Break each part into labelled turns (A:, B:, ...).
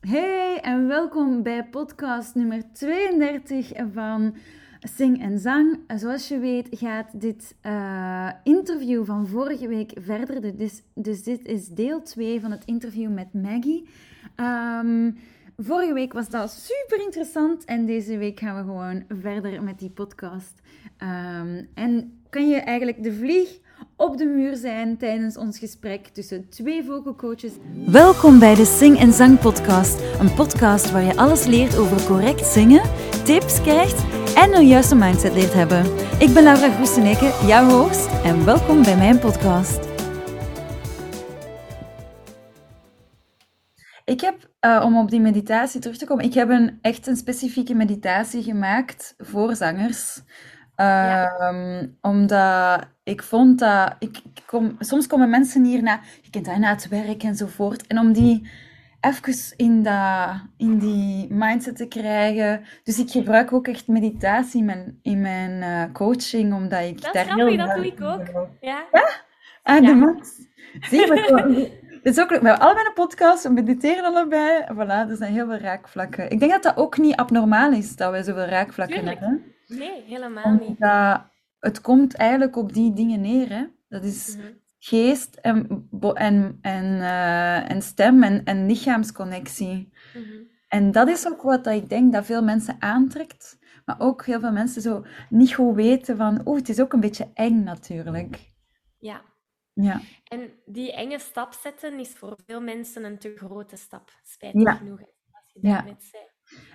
A: Hey en welkom bij podcast nummer 32 van Sing en Zang. Zoals je weet gaat dit uh, interview van vorige week verder. Dus, dus dit is deel 2 van het interview met Maggie. Um, vorige week was dat super interessant en deze week gaan we gewoon verder met die podcast. Um, en kan je eigenlijk de vlieg op de muur zijn tijdens ons gesprek tussen twee vocalcoaches. Welkom bij de Sing en Zang podcast. Een podcast waar je alles leert over correct zingen, tips krijgt en een juiste mindset leert hebben. Ik ben Laura Groeseneke, jouw host en welkom bij mijn podcast. Ik heb, uh, om op die meditatie terug te komen, ik heb een, echt een specifieke meditatie gemaakt voor zangers. Um, Omdat ik vond dat... Ik, ik kom, soms komen mensen hier na... Je kent dat na het werk enzovoort. En om die even in, dat, in die mindset te krijgen. Dus ik gebruik ook echt meditatie in mijn, in mijn uh, coaching, omdat ik
B: dat
A: daar
B: grappig, heel... dat doe ik ook. Ja?
A: Ja? Ah, de max. Zie je, het is ook, we hebben allebei een podcast, we mediteren allebei. Voilà, er zijn heel veel raakvlakken. Ik denk dat dat ook niet abnormaal is, dat wij zoveel raakvlakken
B: Tuurlijk.
A: hebben.
B: Nee, helemaal niet.
A: Het komt eigenlijk op die dingen neer. Hè? Dat is
B: Mhm.
A: geest en, en, en, eh, en stem en, en lichaamsconnectie.
B: Mhm.
A: En dat is ook wat dat ik denk dat veel mensen aantrekt. Maar ook heel veel mensen zo niet goed weten van... Oeh, het is ook een beetje eng natuurlijk.
B: Ja.
A: Ja.
B: En die enge stap zetten is voor veel mensen een te grote stap. Spijtig
A: Ja.
B: genoeg, als je
A: Ja.
B: zei.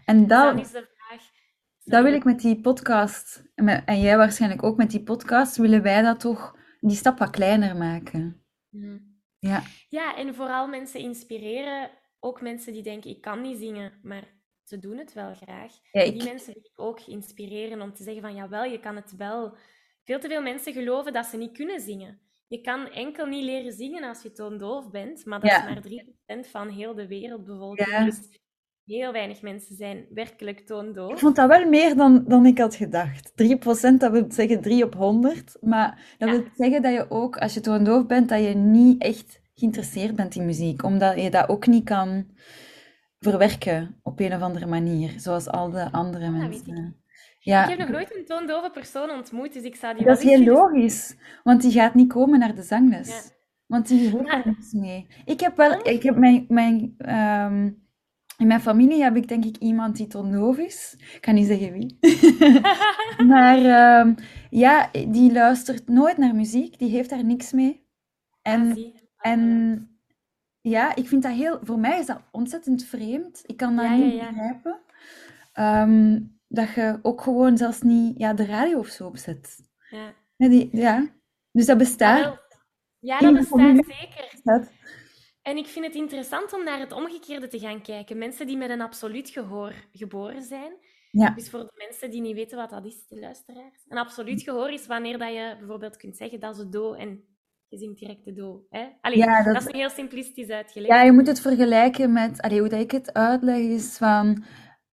A: En
B: Dus dan
A: dat,
B: is de vraag...
A: dat wil ik met die podcast... en jij waarschijnlijk ook met die podcast... Willen wij dat toch... Die stap wat kleiner maken.
B: Mhm.
A: Ja.
B: Ja, en vooral mensen inspireren. Ook mensen die denken, ik kan niet zingen, maar ze doen het wel graag.
A: Ja,
B: Die mensen wil ik ook inspireren om te zeggen van, jawel, je kan het wel. Veel te veel mensen geloven dat ze niet kunnen zingen. Je kan enkel niet leren zingen als je toondoof bent, maar dat
A: Ja.
B: is maar 3% van heel de wereldbevolking.
A: Ja.
B: Dus heel weinig mensen zijn werkelijk
A: Ik
B: toondoof.
A: vond dat wel meer dan, dan ik had gedacht. 3%, dat wil zeggen 3 op 100. Maar dat
B: Ja.
A: wil zeggen dat je ook, als je toondoof bent, dat je niet echt geïnteresseerd bent in muziek. Omdat je dat ook niet kan verwerken op een of andere manier. Zoals al de andere
B: Ja, weet
A: mensen.
B: Ik
A: Ja,
B: heb nog nooit een toondove persoon ontmoet, dus ik zou die
A: dat is heel logisch. Want die gaat niet komen naar de zangles.
B: Ja.
A: Want die
B: Maar-
A: daar niks mee. Ik heb wel, ik heb mijn, mijn, ehm, in mijn familie heb ik denk ik iemand die tondoof is. Ik kan niet zeggen wie. Maar ehm, ja, die luistert nooit naar muziek, die heeft daar niks mee. En,
B: Ah,
A: en ja, ik vind dat heel, voor mij is dat ontzettend vreemd. Ik kan dat
B: Ja,
A: niet
B: ja.
A: begrijpen. Ehm, dat je ook gewoon zelfs niet ja, de radio of zo opzet.
B: Ja.
A: Ja, die, ja. Dus dat bestaat.
B: wel- Ja, dat bestaat zeker. En ik vind het interessant om naar het omgekeerde te gaan kijken. Mensen die met een absoluut gehoor geboren zijn.
A: Ja.
B: Dus voor de mensen die niet weten wat dat is, de luisteraars. Een absoluut gehoor is wanneer dat je bijvoorbeeld kunt zeggen dat is de do en je zingt direct de do. Hè? Allee,
A: Ja, dat-
B: dat... is nu heel simplistisch uitgelegd.
A: Ja, je moet het vergelijken met, allee, hoe dat ik het uitleg is van,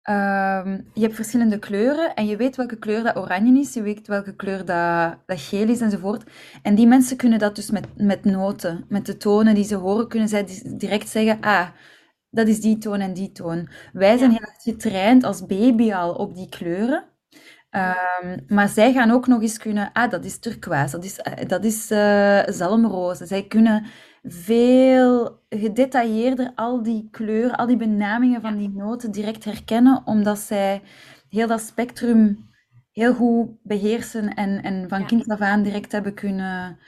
A: ehm, je hebt verschillende kleuren en je weet welke kleur dat oranje is, je weet welke kleur dat, dat geel is enzovoort. En die mensen kunnen dat dus met, met noten, met de tonen die ze horen, kunnen zij di- direct zeggen, ah, dat is die toon en die toon. Wij zijn heel erg getraind als baby al op die kleuren. Ehm, maar zij gaan ook nog eens kunnen, ah, dat is turquoise, dat is, eh, dat is eh, zalmroze. Zij kunnen veel gedetailleerder al die kleuren, al die benamingen van die noten direct herkennen, omdat zij heel dat spectrum heel goed beheersen en, en van
B: Ja.
A: kind af aan direct hebben kunnen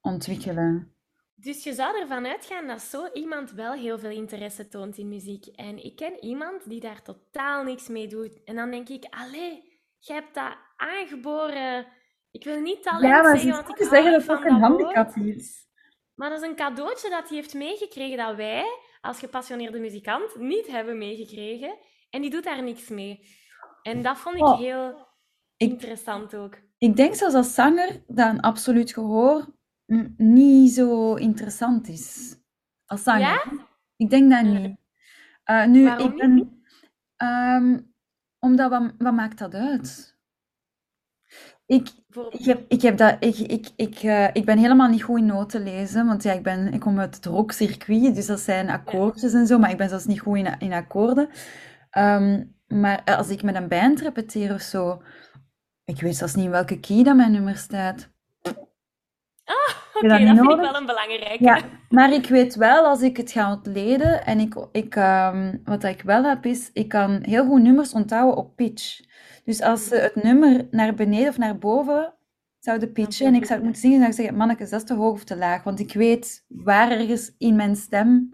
A: ontwikkelen.
B: Dus je zou ervan uitgaan dat zo iemand wel heel veel interesse toont in muziek. En ik ken iemand die daar totaal niks mee doet. En dan denk ik, allee, jij hebt dat aangeboren. Ik wil niet talent
A: Ja, maar
B: zeggen,
A: ze
B: want ik
A: zeggen dat het ook een handicap is.
B: Maar dat is een cadeautje dat hij heeft meegekregen dat wij, als gepassioneerde muzikant, niet hebben meegekregen. En die doet daar niks mee. En dat vond ik
A: Oh,
B: heel
A: ik-
B: interessant ook.
A: Ik denk zelfs als zanger dat een absoluut gehoor niet zo interessant is. Als zanger.
B: Ja?
A: Ik denk dat niet. Eh, nu,
B: waarom
A: ik ben... ehm, omdat, wat, wat maakt dat uit? Ik, ik, heb, ik, heb dat, ik, ik, ik, uh, ik ben helemaal niet goed in noten lezen, want ja, ik, ben, ik kom uit het rockcircuit, dus dat zijn akkoordjes en zo, maar ik ben zelfs niet goed in, in akkoorden. Um, maar als ik met een band repeteer of zo, ik weet zelfs niet in welke key dat mijn nummer staat.
B: Dat, vind ik wel een belangrijke.
A: Ja, maar ik weet wel, als ik het ga ontleden, en ik, ik, um, wat ik wel heb, is, ik kan heel goed nummers onthouden op pitch. Dus als ze het nummer naar beneden of naar boven zouden pitchen en ik zou het moeten zingen, zou ik zeggen, manneke, dat is te hoog of te laag. Want ik weet waar ergens in mijn stem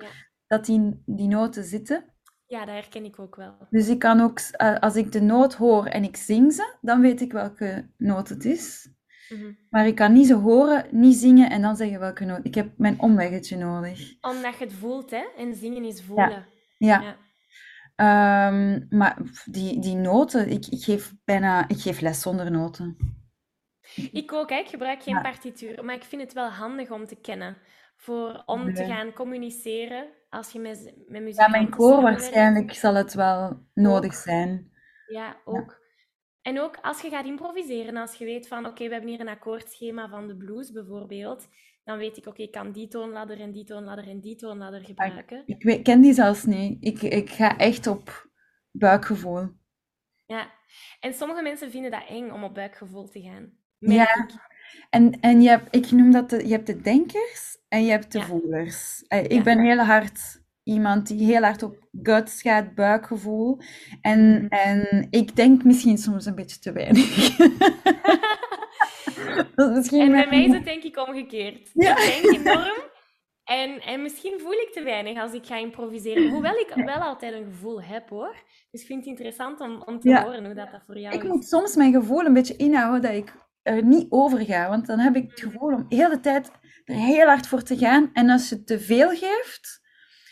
A: dat die, die noten zitten.
B: Ja, dat herken ik ook wel.
A: Dus ik kan ook, eh, als ik de noot hoor en ik zing ze, dan weet ik welke noot het is. Mhm. Maar ik kan niet ze horen, niet zingen en dan zeggen welke noot. Ik heb mijn omweggetje nodig.
B: Omdat je het voelt, hè? En zingen is voelen.
A: Ja. ja. Ehm, maar die, die noten, ik, ik, geef bijna, ik geef les zonder noten.
B: Ik ook, hè. ik gebruik geen partituur, maar ik vind het wel handig om te kennen. Voor, om te gaan communiceren als je met, met muziek...
A: Ja, mijn koor waarschijnlijk zal het wel nodig zijn.
B: Ja, ook. En ook als je gaat improviseren, als je weet van oké, we hebben hier een akkoordschema van de blues bijvoorbeeld, dan weet ik oké, ik kan die toonladder en die toonladder en die toonladder gebruiken.
A: Ik, ik ken die zelfs niet. Ik, ik ga echt op buikgevoel.
B: Ja, en sommige mensen vinden dat eng om op buikgevoel te gaan.
A: Ja, en, en je hebt, ik noem dat de, je hebt de denkers en je hebt de voelers. Eh, ik ben heel hard iemand die heel hard op guts gaat, buikgevoel. En, mhm. en ik denk misschien soms een beetje te weinig.
B: en bij mij is het denk ik omgekeerd. Ik denk enorm. En, en misschien voel ik te weinig als ik ga improviseren. Hoewel ik wel altijd een gevoel heb hoor. Dus ik vind het interessant om, om te horen hoe dat, dat voor jou
A: ik
B: is.
A: Ik moet soms mijn gevoel een beetje inhouden dat ik er niet over ga. Want dan heb ik het gevoel om de hele tijd er heel hard voor te gaan. En als je te veel geeft,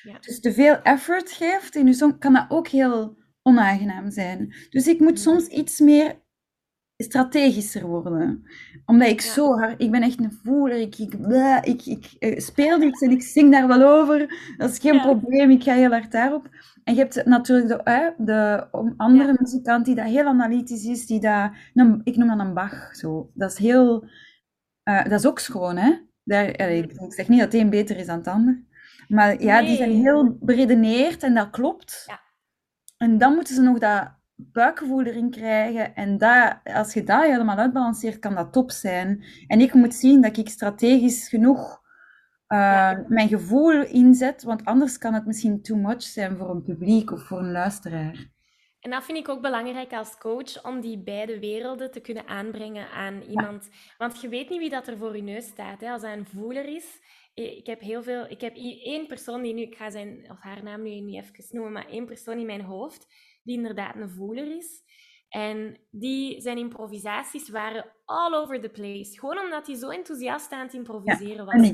A: ja. Dus te veel effort geeft in je song, kan dat ook heel onaangenaam zijn. Dus ik moet soms iets meer strategischer worden. Omdat ik zo hard... Ik ben echt een voeler. Ik, ik, ik, ik, eh, speel iets en ik zing daar wel over. Dat is geen probleem. Ik ga heel hard daarop. En je hebt natuurlijk de, de andere muzikant die dat heel analytisch is. Die dat, ik noem dat een Bach. Zo. Dat is heel... Uh, dat is ook schoon, hè? Daar, ik, ik zeg niet dat het een beter is dan het ander. Maar ja, die zijn heel beredeneerd en dat klopt. Ja. En dan moeten ze nog dat buikgevoel erin krijgen. En dat, als je dat helemaal uitbalanceert, kan dat top zijn. En ik moet zien dat ik strategisch genoeg uh, mijn gevoel inzet, want anders kan het misschien too much zijn voor een publiek of voor een luisteraar.
B: En dat vind ik ook belangrijk als coach, om die beide werelden te kunnen aanbrengen aan iemand. Want je weet niet wie dat er voor je neus staat. Hè. Als hij een voeler is, ik heb heel veel... Ik heb één persoon die nu... Ik ga zijn of haar naam nu niet even noemen, maar één persoon in mijn hoofd die inderdaad een voeler is. En die, zijn improvisaties waren all over the place. Gewoon omdat hij zo enthousiast aan het improviseren was.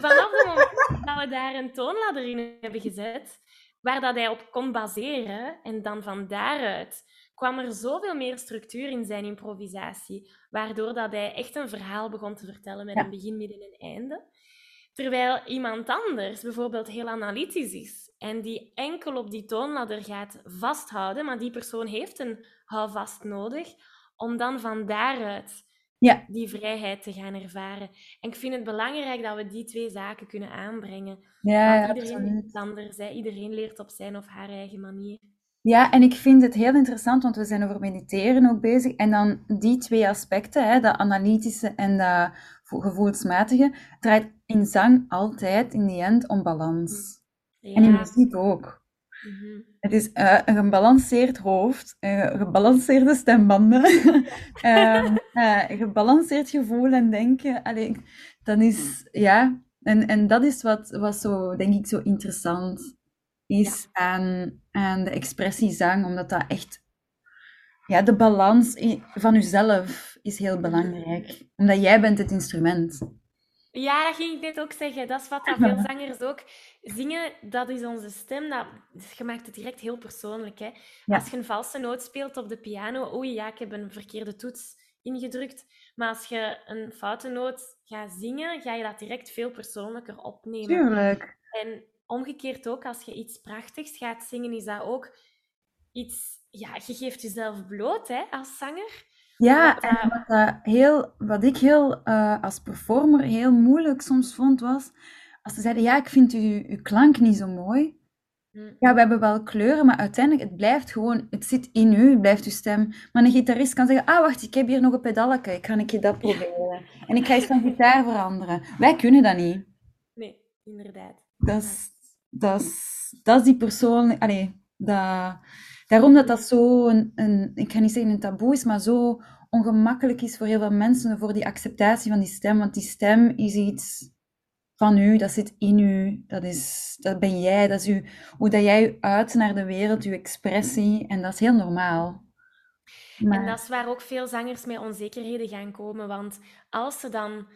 B: Vanaf het moment dat we daar een toonladder in hebben gezet, waar dat hij op kon baseren, en dan van daaruit kwam er zoveel meer structuur in zijn improvisatie, waardoor dat hij echt een verhaal begon te vertellen met een begin, midden en einde. Terwijl iemand anders bijvoorbeeld heel analytisch is en die enkel op die toonladder gaat vasthouden, maar die persoon heeft een houvast nodig om dan van daaruit ja. die vrijheid te gaan ervaren. En ik vind het belangrijk dat we die twee zaken kunnen aanbrengen. Ja, Want iedereen is anders, hè? iedereen leert op zijn of haar eigen manier.
A: Ja, en ik vind het heel interessant, want we zijn over mediteren ook bezig. En dan die twee aspecten, hè, dat analytische en dat gevoelsmatige, draait in zang altijd in die end om balans. En in muziek ook. Mhm. Het is uh, een gebalanceerd hoofd, uh, gebalanceerde stembanden, uh, gebalanceerd gevoel en denken. Allee, dan is, ja, en, en dat is wat, wat zo, denk ik, zo interessant is aan, aan de expressiezang, omdat dat echt, ja, de balans van jezelf is heel belangrijk. Omdat jij bent het instrument.
B: Ja, dat ging ik net ook zeggen. Dat is wat dat veel zangers ook zingen. Dat is onze stem. Dat, je maakt het direct heel persoonlijk. Hè? Als je een valse noot speelt op de piano, oei, ja, ik heb een verkeerde toets ingedrukt. Maar als je een foute noot gaat zingen, ga je dat direct veel persoonlijker opnemen.
A: Tuurlijk.
B: En omgekeerd ook, als je iets prachtigs gaat zingen, is dat ook iets... Ja, je geeft jezelf bloot hè, als zanger.
A: Ja,
B: Wat
A: en
B: dat-
A: wat, heel, wat ik heel eh, als performer heel moeilijk soms vond, was als ze zeiden, ja, ik vind uw, uw klank niet zo mooi.
B: Hm.
A: Ja, we hebben wel kleuren, maar uiteindelijk, het blijft gewoon, het zit in u, het blijft uw stem. Maar een gitarist kan zeggen, ah, wacht, ik heb hier nog een pedaletje, ik ga een keer dat proberen. En ik ga eens van gitaar veranderen. Wij kunnen dat niet.
B: Nee, inderdaad.
A: Dat is, dat is, dat is die persoon, allee, dat, daarom dat dat zo een, een, ik ga niet zeggen een taboe is, maar zo ongemakkelijk is voor heel veel mensen, voor die acceptatie van die stem. Want die stem is iets van u, dat zit in u, dat, is, dat ben jij, dat is u, hoe dat jij u uit naar de wereld, uw expressie, en dat is heel normaal.
B: En
A: Maar,
B: dat is waar ook veel zangers met onzekerheden gaan komen. Want als, ze dan,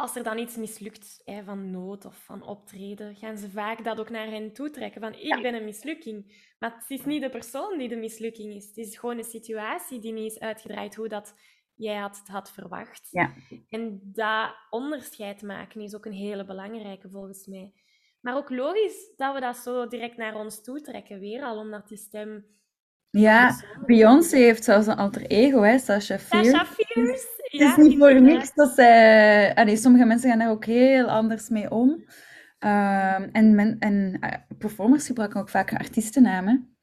B: als er dan iets mislukt, hè, van nood of van optreden, gaan ze vaak dat ook naar hen toe trekken. Van, ik ben een mislukking. Maar het is niet de persoon die de mislukking is. Het is gewoon een situatie die niet is uitgedraaid hoe dat jij had, het had verwacht.
A: Ja.
B: En dat onderscheid maken is ook een hele belangrijke volgens mij. Maar ook logisch dat we dat zo direct naar ons toe trekken. Weer al omdat die stem...
A: ja, Beyoncé heeft zelfs een alter ego, hè, Sasha Fierce.
B: Sasha Fierce.
A: Het
B: Ja,
A: is niet voor niks dat zij... Allee, sommige mensen gaan daar ook heel anders mee om. Ehm, en men, en eh, performers gebruiken ook vaak artiestennamen.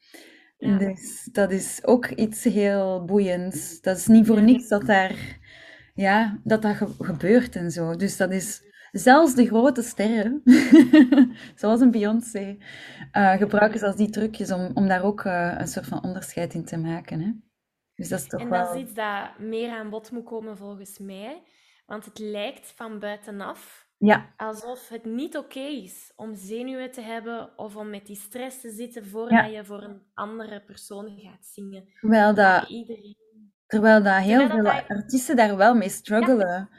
B: Ja.
A: Dus dat is ook iets heel boeiends. Dat is niet voor niks dat daar... Ja, dat dat ge- gebeurt en zo. Dus dat is... Zelfs de grote sterren, zoals een Beyoncé, eh, gebruiken zelfs die trucjes om, om daar ook eh, een soort van onderscheid in te maken. Hè? Dus dat is toch
B: En
A: wel...
B: dat is iets dat meer aan bod moet komen volgens mij. Want het lijkt van buitenaf
A: Ja,
B: alsof het niet oké is om zenuwen te hebben of om met die stress te zitten voordat je voor een andere persoon gaat zingen.
A: terwijl dat...
B: Iedereen.
A: Terwijl dat heel
B: Terwijl
A: veel
B: dat
A: artiesten daar wel mee struggelen.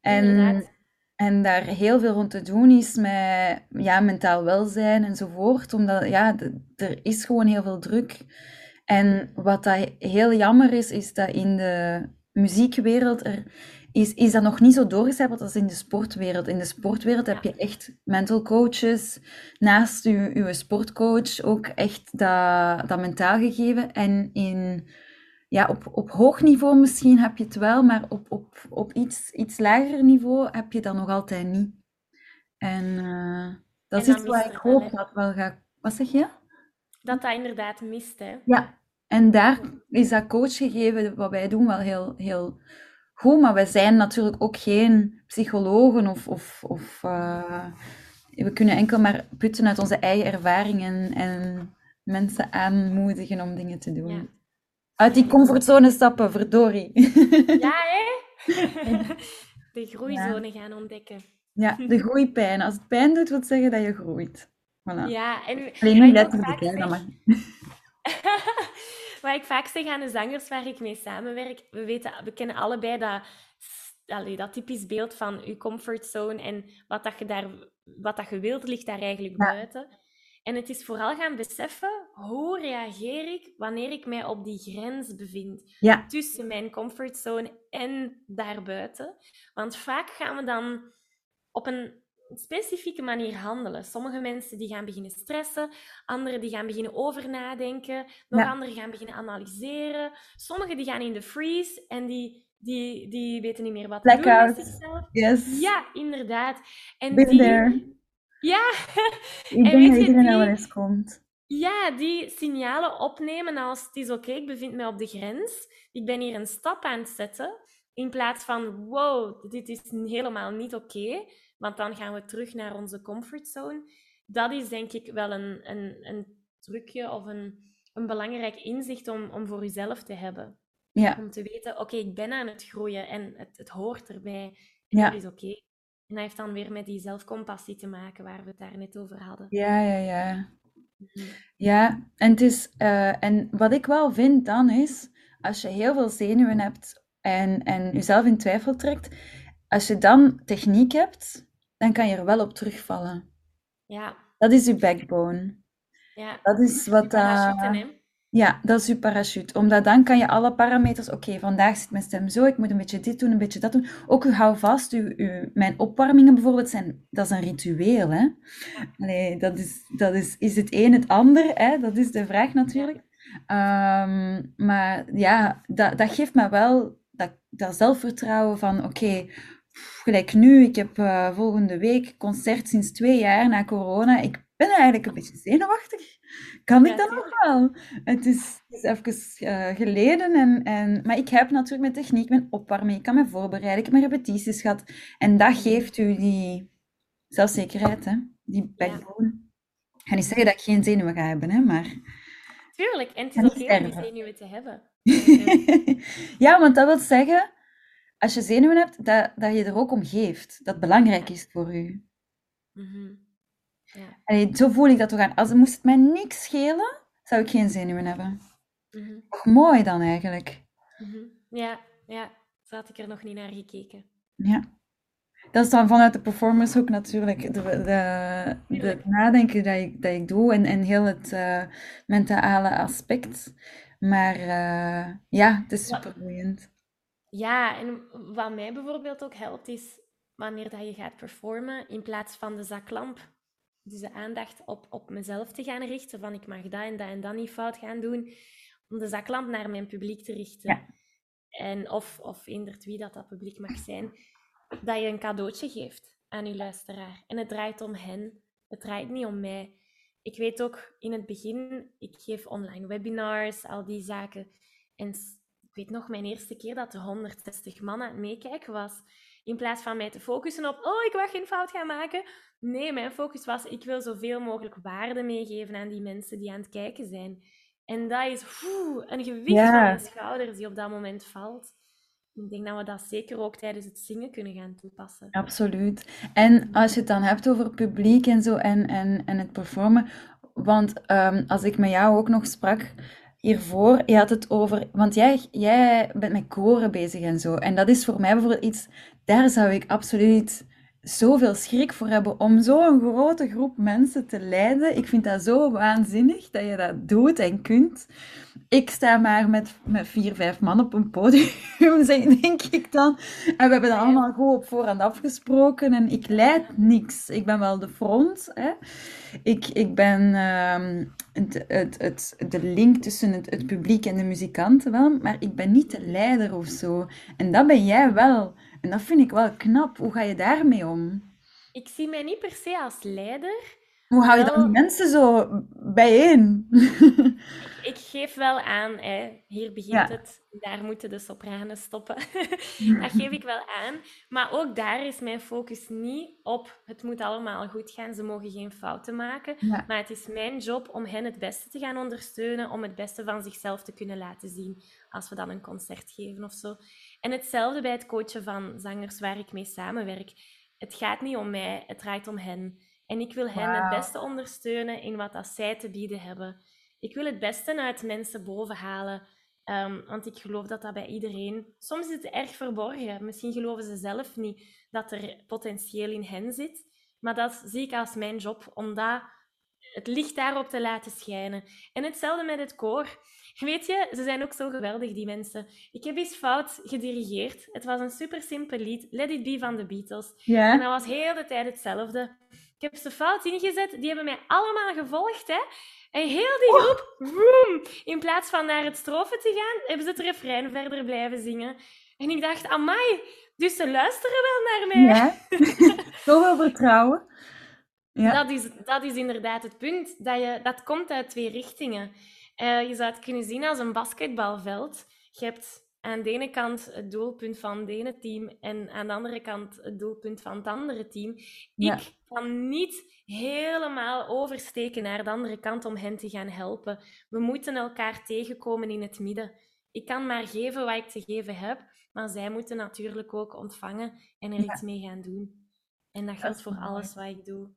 A: En,
B: Inderdaad.
A: en daar heel veel rond te doen is met ja, mentaal welzijn enzovoort. Omdat ja, er is gewoon heel veel druk. En wat dat heel jammer is, is dat in de muziekwereld er is, is dat nog niet zo doorgecijpeld als in de sportwereld. In de sportwereld heb je echt mental coaches, naast je, sportcoach ook echt dat, dat mentaal gegeven. En in ja, op, op hoog niveau misschien heb je het wel, maar op, op, op iets, iets lager niveau heb je dat nog altijd niet. En eh, dat
B: En
A: is iets
B: mist
A: ik hoop dat wel gaat... Wat zeg je?
B: Dat dat inderdaad mist, hè.
A: Ja, en daar is dat coachgegeven, wat wij doen, wel heel, heel goed. Maar wij zijn natuurlijk ook geen psychologen of... of, of eh, we kunnen enkel maar putten uit onze eigen ervaringen en mensen aanmoedigen om dingen te doen.
B: Ja.
A: Uit die comfortzone stappen, verdorie.
B: Ja, hè? De groeizone gaan ontdekken.
A: Ja, de groeipijn. Als het pijn doet, wil zeggen dat je groeit. Voilà.
B: Ja, en
A: Alleen niet letterlijk, hè,
B: zeg-
A: dat mag.
B: Wat ik vaak zeg aan de zangers waar ik mee samenwerk, we, weten, we kennen allebei dat, allee, dat typisch beeld van je comfortzone en wat, dat je, daar, wat dat je wilt, ligt daar eigenlijk
A: Ja.
B: buiten. En het is vooral gaan beseffen, hoe reageer ik wanneer ik mij op die grens bevind
A: Ja,
B: tussen mijn comfortzone en daarbuiten. Want vaak gaan we dan op een specifieke manier handelen. Sommige mensen die gaan beginnen stressen, anderen die gaan beginnen over nadenken, nog
A: Ja.
B: anderen gaan beginnen analyseren. Sommigen die gaan in de freeze en die, die, die weten niet meer wat te doen
A: Blackout.
B: met zichzelf.
A: yes.
B: Ja, inderdaad. En
A: Been
B: die,
A: there.
B: ja,
A: Ik
B: En
A: denk
B: weet
A: dat
B: je,
A: iedereen wel
B: die-
A: eens komt.
B: ja, die signalen opnemen als het is oké, ik bevind me op de grens. Ik ben hier een stap aan het zetten. In plaats van, wow, dit is helemaal niet oké. Want dan gaan we terug naar onze comfortzone. Dat is denk ik wel een, een, een trucje of een, een belangrijk inzicht om, om voor jezelf te hebben.
A: Ja,
B: Om te weten, oké, ik ben aan het groeien en het, het hoort erbij. En
A: Ja.
B: dat is oké. En dat heeft dan weer met die zelfcompassie te maken waar we het daar net over hadden.
A: ja, ja, ja.
B: Mhm.
A: Ja, en, het is, eh, en wat ik wel vind dan is, als je heel veel zenuwen hebt en, en jezelf in twijfel trekt, als je dan techniek hebt, dan kan je er wel op terugvallen.
B: Ja,
A: Dat is je backbone.
B: ja.
A: Dat is wat
B: hè.
A: Ja, dat is je parachute. Omdat dan kan je alle parameters... Oké, vandaag zit mijn stem zo, ik moet een beetje dit doen, een beetje dat doen. Ook hou vast, uw, uw, mijn opwarmingen bijvoorbeeld, zijn, dat is een ritueel, hè. Allee, dat is, dat is, is het een het ander, hè? Dat is de vraag natuurlijk. Ehm, maar ja, dat, dat geeft me wel dat, dat zelfvertrouwen van oké, gelijk nu, ik heb uh, volgende week concert sinds twee jaar na corona. Ik ben eigenlijk een beetje zenuwachtig. Kan ik dat nog wel? Het is, is even uh, geleden, en, en, maar ik heb natuurlijk mijn techniek, mijn opwarming, ik kan me voorbereiden, ik heb mijn repetities gehad. En dat geeft u die zelfzekerheid, hè? die backbone. Ik ga niet zeggen dat ik geen zenuwen ga hebben, hè, maar...
B: Tuurlijk, en het is oké om die zenuwen te hebben.
A: ja, want dat wil zeggen, als je zenuwen hebt, dat, dat je er ook om geeft. Dat belangrijk is voor u. Mm ja. zo voel ik dat toch aan. Als moest het mij niks schelen, zou ik geen zenuwen hebben. Mm mooi dan eigenlijk.
B: Mhm. Ja, ja, zo had ik er nog niet naar gekeken.
A: Ja. Dat is dan vanuit de performance ook natuurlijk de, de, de het nadenken dat ik, dat ik doe en, en heel het uh, mentale aspect. Maar uh, ja, het is super boeiend.
B: Ja, en wat mij bijvoorbeeld ook helpt is wanneer dat je gaat performen, in plaats van de zaklamp dus de aandacht op, op mezelf te gaan richten, van ik mag dat en dat en dat niet fout gaan doen, om de zaklamp naar mijn publiek te richten. Ja. En of, of inderdaad wie dat, dat publiek mag zijn, dat je een cadeautje geeft aan je luisteraar. En het draait om hen, het draait niet om mij. Ik weet ook in het begin, ik geef online webinars, al die zaken. En weet nog mijn eerste keer dat er 160 man aan het meekijken was. In plaats van mij te focussen op, oh, ik mag geen fout gaan maken. Nee, mijn focus was, ik wil zoveel mogelijk waarde meegeven aan die mensen die aan het kijken zijn. En dat is een gewicht van mijn schouders die op dat moment valt. Ik denk dat we dat zeker ook tijdens het zingen kunnen gaan toepassen.
A: Absoluut. En als je het dan hebt over publiek en zo en, en, en het performen. Want ehm, als ik met jou ook nog sprak hiervoor, je had het over. Want jij, jij bent met koren bezig en zo. En dat is voor mij bijvoorbeeld iets. Daar zou ik absoluut zoveel schrik voor hebben om zo'n grote groep mensen te leiden. Ik vind dat zo waanzinnig dat je dat doet en kunt. Ik sta maar met, met vier, vijf man op een podium, denk ik dan. En we hebben dat allemaal goed op voorhand afgesproken. En ik leid niks. Ik ben wel de front. Hè. Ik, ik ben uh, het, het, het, de link tussen het, het publiek en de muzikanten wel. Maar ik ben niet de leider of zo. En dat ben jij wel. En dat vind ik wel knap. Hoe ga je daarmee om?
B: Ik zie mij niet per se als leider.
A: Hoe hou je dan die mensen zo bijeen?
B: ik, ik geef wel aan, hè. hier begint het, daar moeten de sopranen stoppen. dat geef ik wel aan. Maar ook daar is mijn focus niet op het moet allemaal goed gaan, ze mogen geen fouten maken. Maar het is mijn job om hen het beste te gaan ondersteunen, om het beste van zichzelf te kunnen laten zien als we dan een concert geven of zo. En hetzelfde bij het coachen van zangers waar ik mee samenwerk. Het gaat niet om mij, het draait om hen. En ik wil hen het beste ondersteunen in wat dat zij te bieden hebben. Ik wil het beste uit mensen bovenhalen. Um, want ik geloof dat dat bij iedereen... Soms is het erg verborgen. Misschien geloven ze zelf niet dat er potentieel in hen zit. Maar dat zie ik als mijn job, om dat, het licht daarop te laten schijnen. En hetzelfde met het koor. Weet je, ze zijn ook zo geweldig, die mensen. Ik heb eens fout gedirigeerd. Het was een super simpel lied, Let It Be van de Beatles. Ja. En dat was heel de tijd hetzelfde. Ik heb ze fout ingezet, die hebben mij allemaal gevolgd, hè. En heel die groep, vroom, in plaats van naar het strofe te gaan, hebben ze het refrein verder blijven zingen. En ik dacht, amai, dus ze luisteren wel naar mij. Ja,
A: zoveel vertrouwen.
B: Ja. Dat, is, dat is inderdaad het punt. Dat, je, dat komt uit twee richtingen. Uh, je zou het kunnen zien als een basketbalveld. Je hebt aan de ene kant het doelpunt van het ene team en aan de andere kant het doelpunt van het andere team. Ik kan niet helemaal oversteken naar de andere kant om hen te gaan helpen. We moeten elkaar tegenkomen in het midden. Ik kan maar geven wat ik te geven heb, maar zij moeten natuurlijk ook ontvangen en er iets mee gaan doen. En dat geldt voor alles wat ik doe.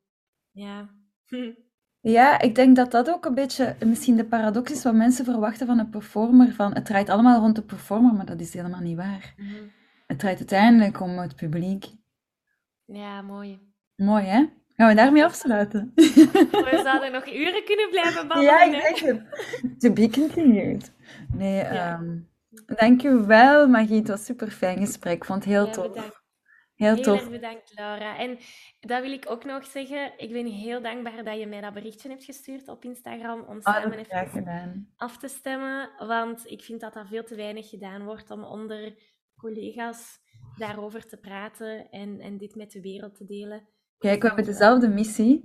B: Ja.
A: Ja, ik denk dat dat ook een beetje misschien de paradox is wat mensen verwachten van een performer. Van, het draait allemaal rond de performer, maar dat is helemaal niet waar. Mhm. Het draait uiteindelijk om het publiek.
B: Ja, mooi.
A: Mooi, hè? Gaan we daarmee afsluiten?
B: We zouden nog uren kunnen blijven babbelen.
A: Ja, ik denk het. To be continued. Nee, ja. um, dankjewel Magie. Het was super fijn gesprek. Ik vond het heel tof. Heel, tof.
B: erg bedankt, Laura. En dat wil ik ook nog zeggen. Ik ben heel dankbaar dat je mij dat berichtje hebt gestuurd op Instagram om
A: Oh,
B: samen even
A: gedaan.
B: af te stemmen. Want ik vind dat dat veel te weinig gedaan wordt om onder collega's daarover te praten en, en dit met de wereld te delen.
A: Kijk, we
B: Dus
A: hebben
B: wel.
A: dezelfde missie.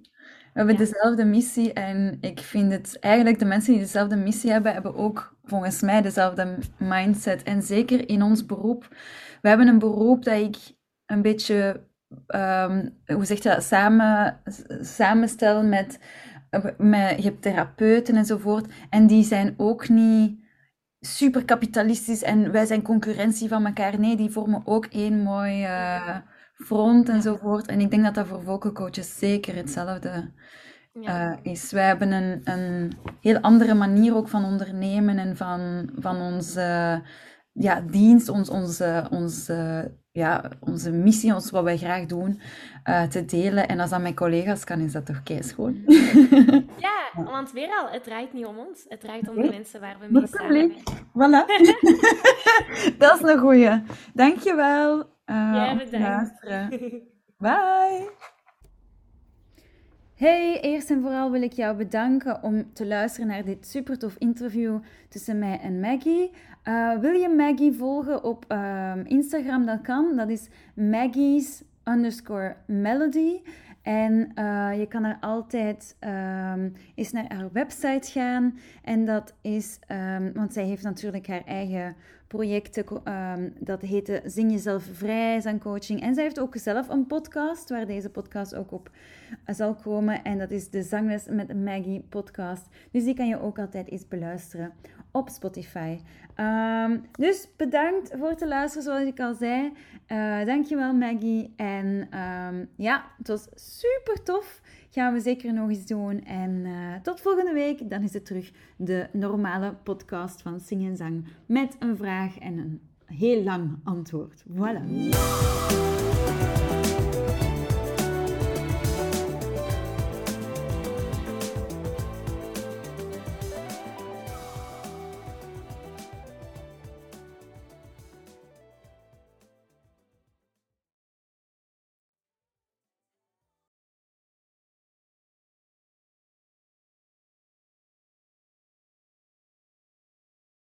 A: We hebben
B: Ja.
A: dezelfde missie en ik vind het eigenlijk de mensen die dezelfde missie hebben, hebben ook volgens mij dezelfde mindset. En zeker in ons beroep. We hebben een beroep dat ik een beetje, ehm, hoe zeg je dat, samen, samenstel met, met, je hebt therapeuten enzovoort. En die zijn ook niet super kapitalistisch en wij zijn concurrentie van elkaar. Nee, die vormen ook één mooi eh, front enzovoort. En ik denk dat dat voor vocal coaches zeker hetzelfde eh, is. Wij hebben een, een heel andere manier ook van ondernemen en van, van onze ja, dienst, ons, onze, onze, ja, onze missie, ons, wat wij graag doen, eh, te delen. En als dat met collega's kan, is dat toch keischoon.
B: Ja, want weer al, het draait niet om ons. Het draait om de mensen waar we mee samenwerken.
A: Voilà. dat is een goeie. Dankjewel uh,
B: Jij
A: te
B: bedankt.
A: Bye. Hey, eerst en vooral wil ik jou bedanken om te luisteren naar dit super tof interview tussen mij en Maggie. Uh, wil je Maggie volgen op um, Instagram? Dat kan. Dat is Maggie's underscore melody. En uh, je kan er altijd um, eens naar haar website gaan. En dat is, um, want zij heeft natuurlijk haar eigen projecten. Um, dat heette Zing Jezelf Vrij, zangcoaching. En zij heeft ook zelf een podcast, waar deze podcast ook op uh, zal komen. En dat is de Zangles met Maggie podcast. Dus die kan je ook altijd eens beluisteren op Spotify. Um, dus bedankt voor het luisteren, zoals ik al zei. Uh, dankjewel Maggie. En um, ja, het was super tof. Gaan we zeker nog eens doen. En uh, tot volgende week. Dan is het terug de normale podcast van Sing en Zang. Met een vraag en een heel lang antwoord. Voilà.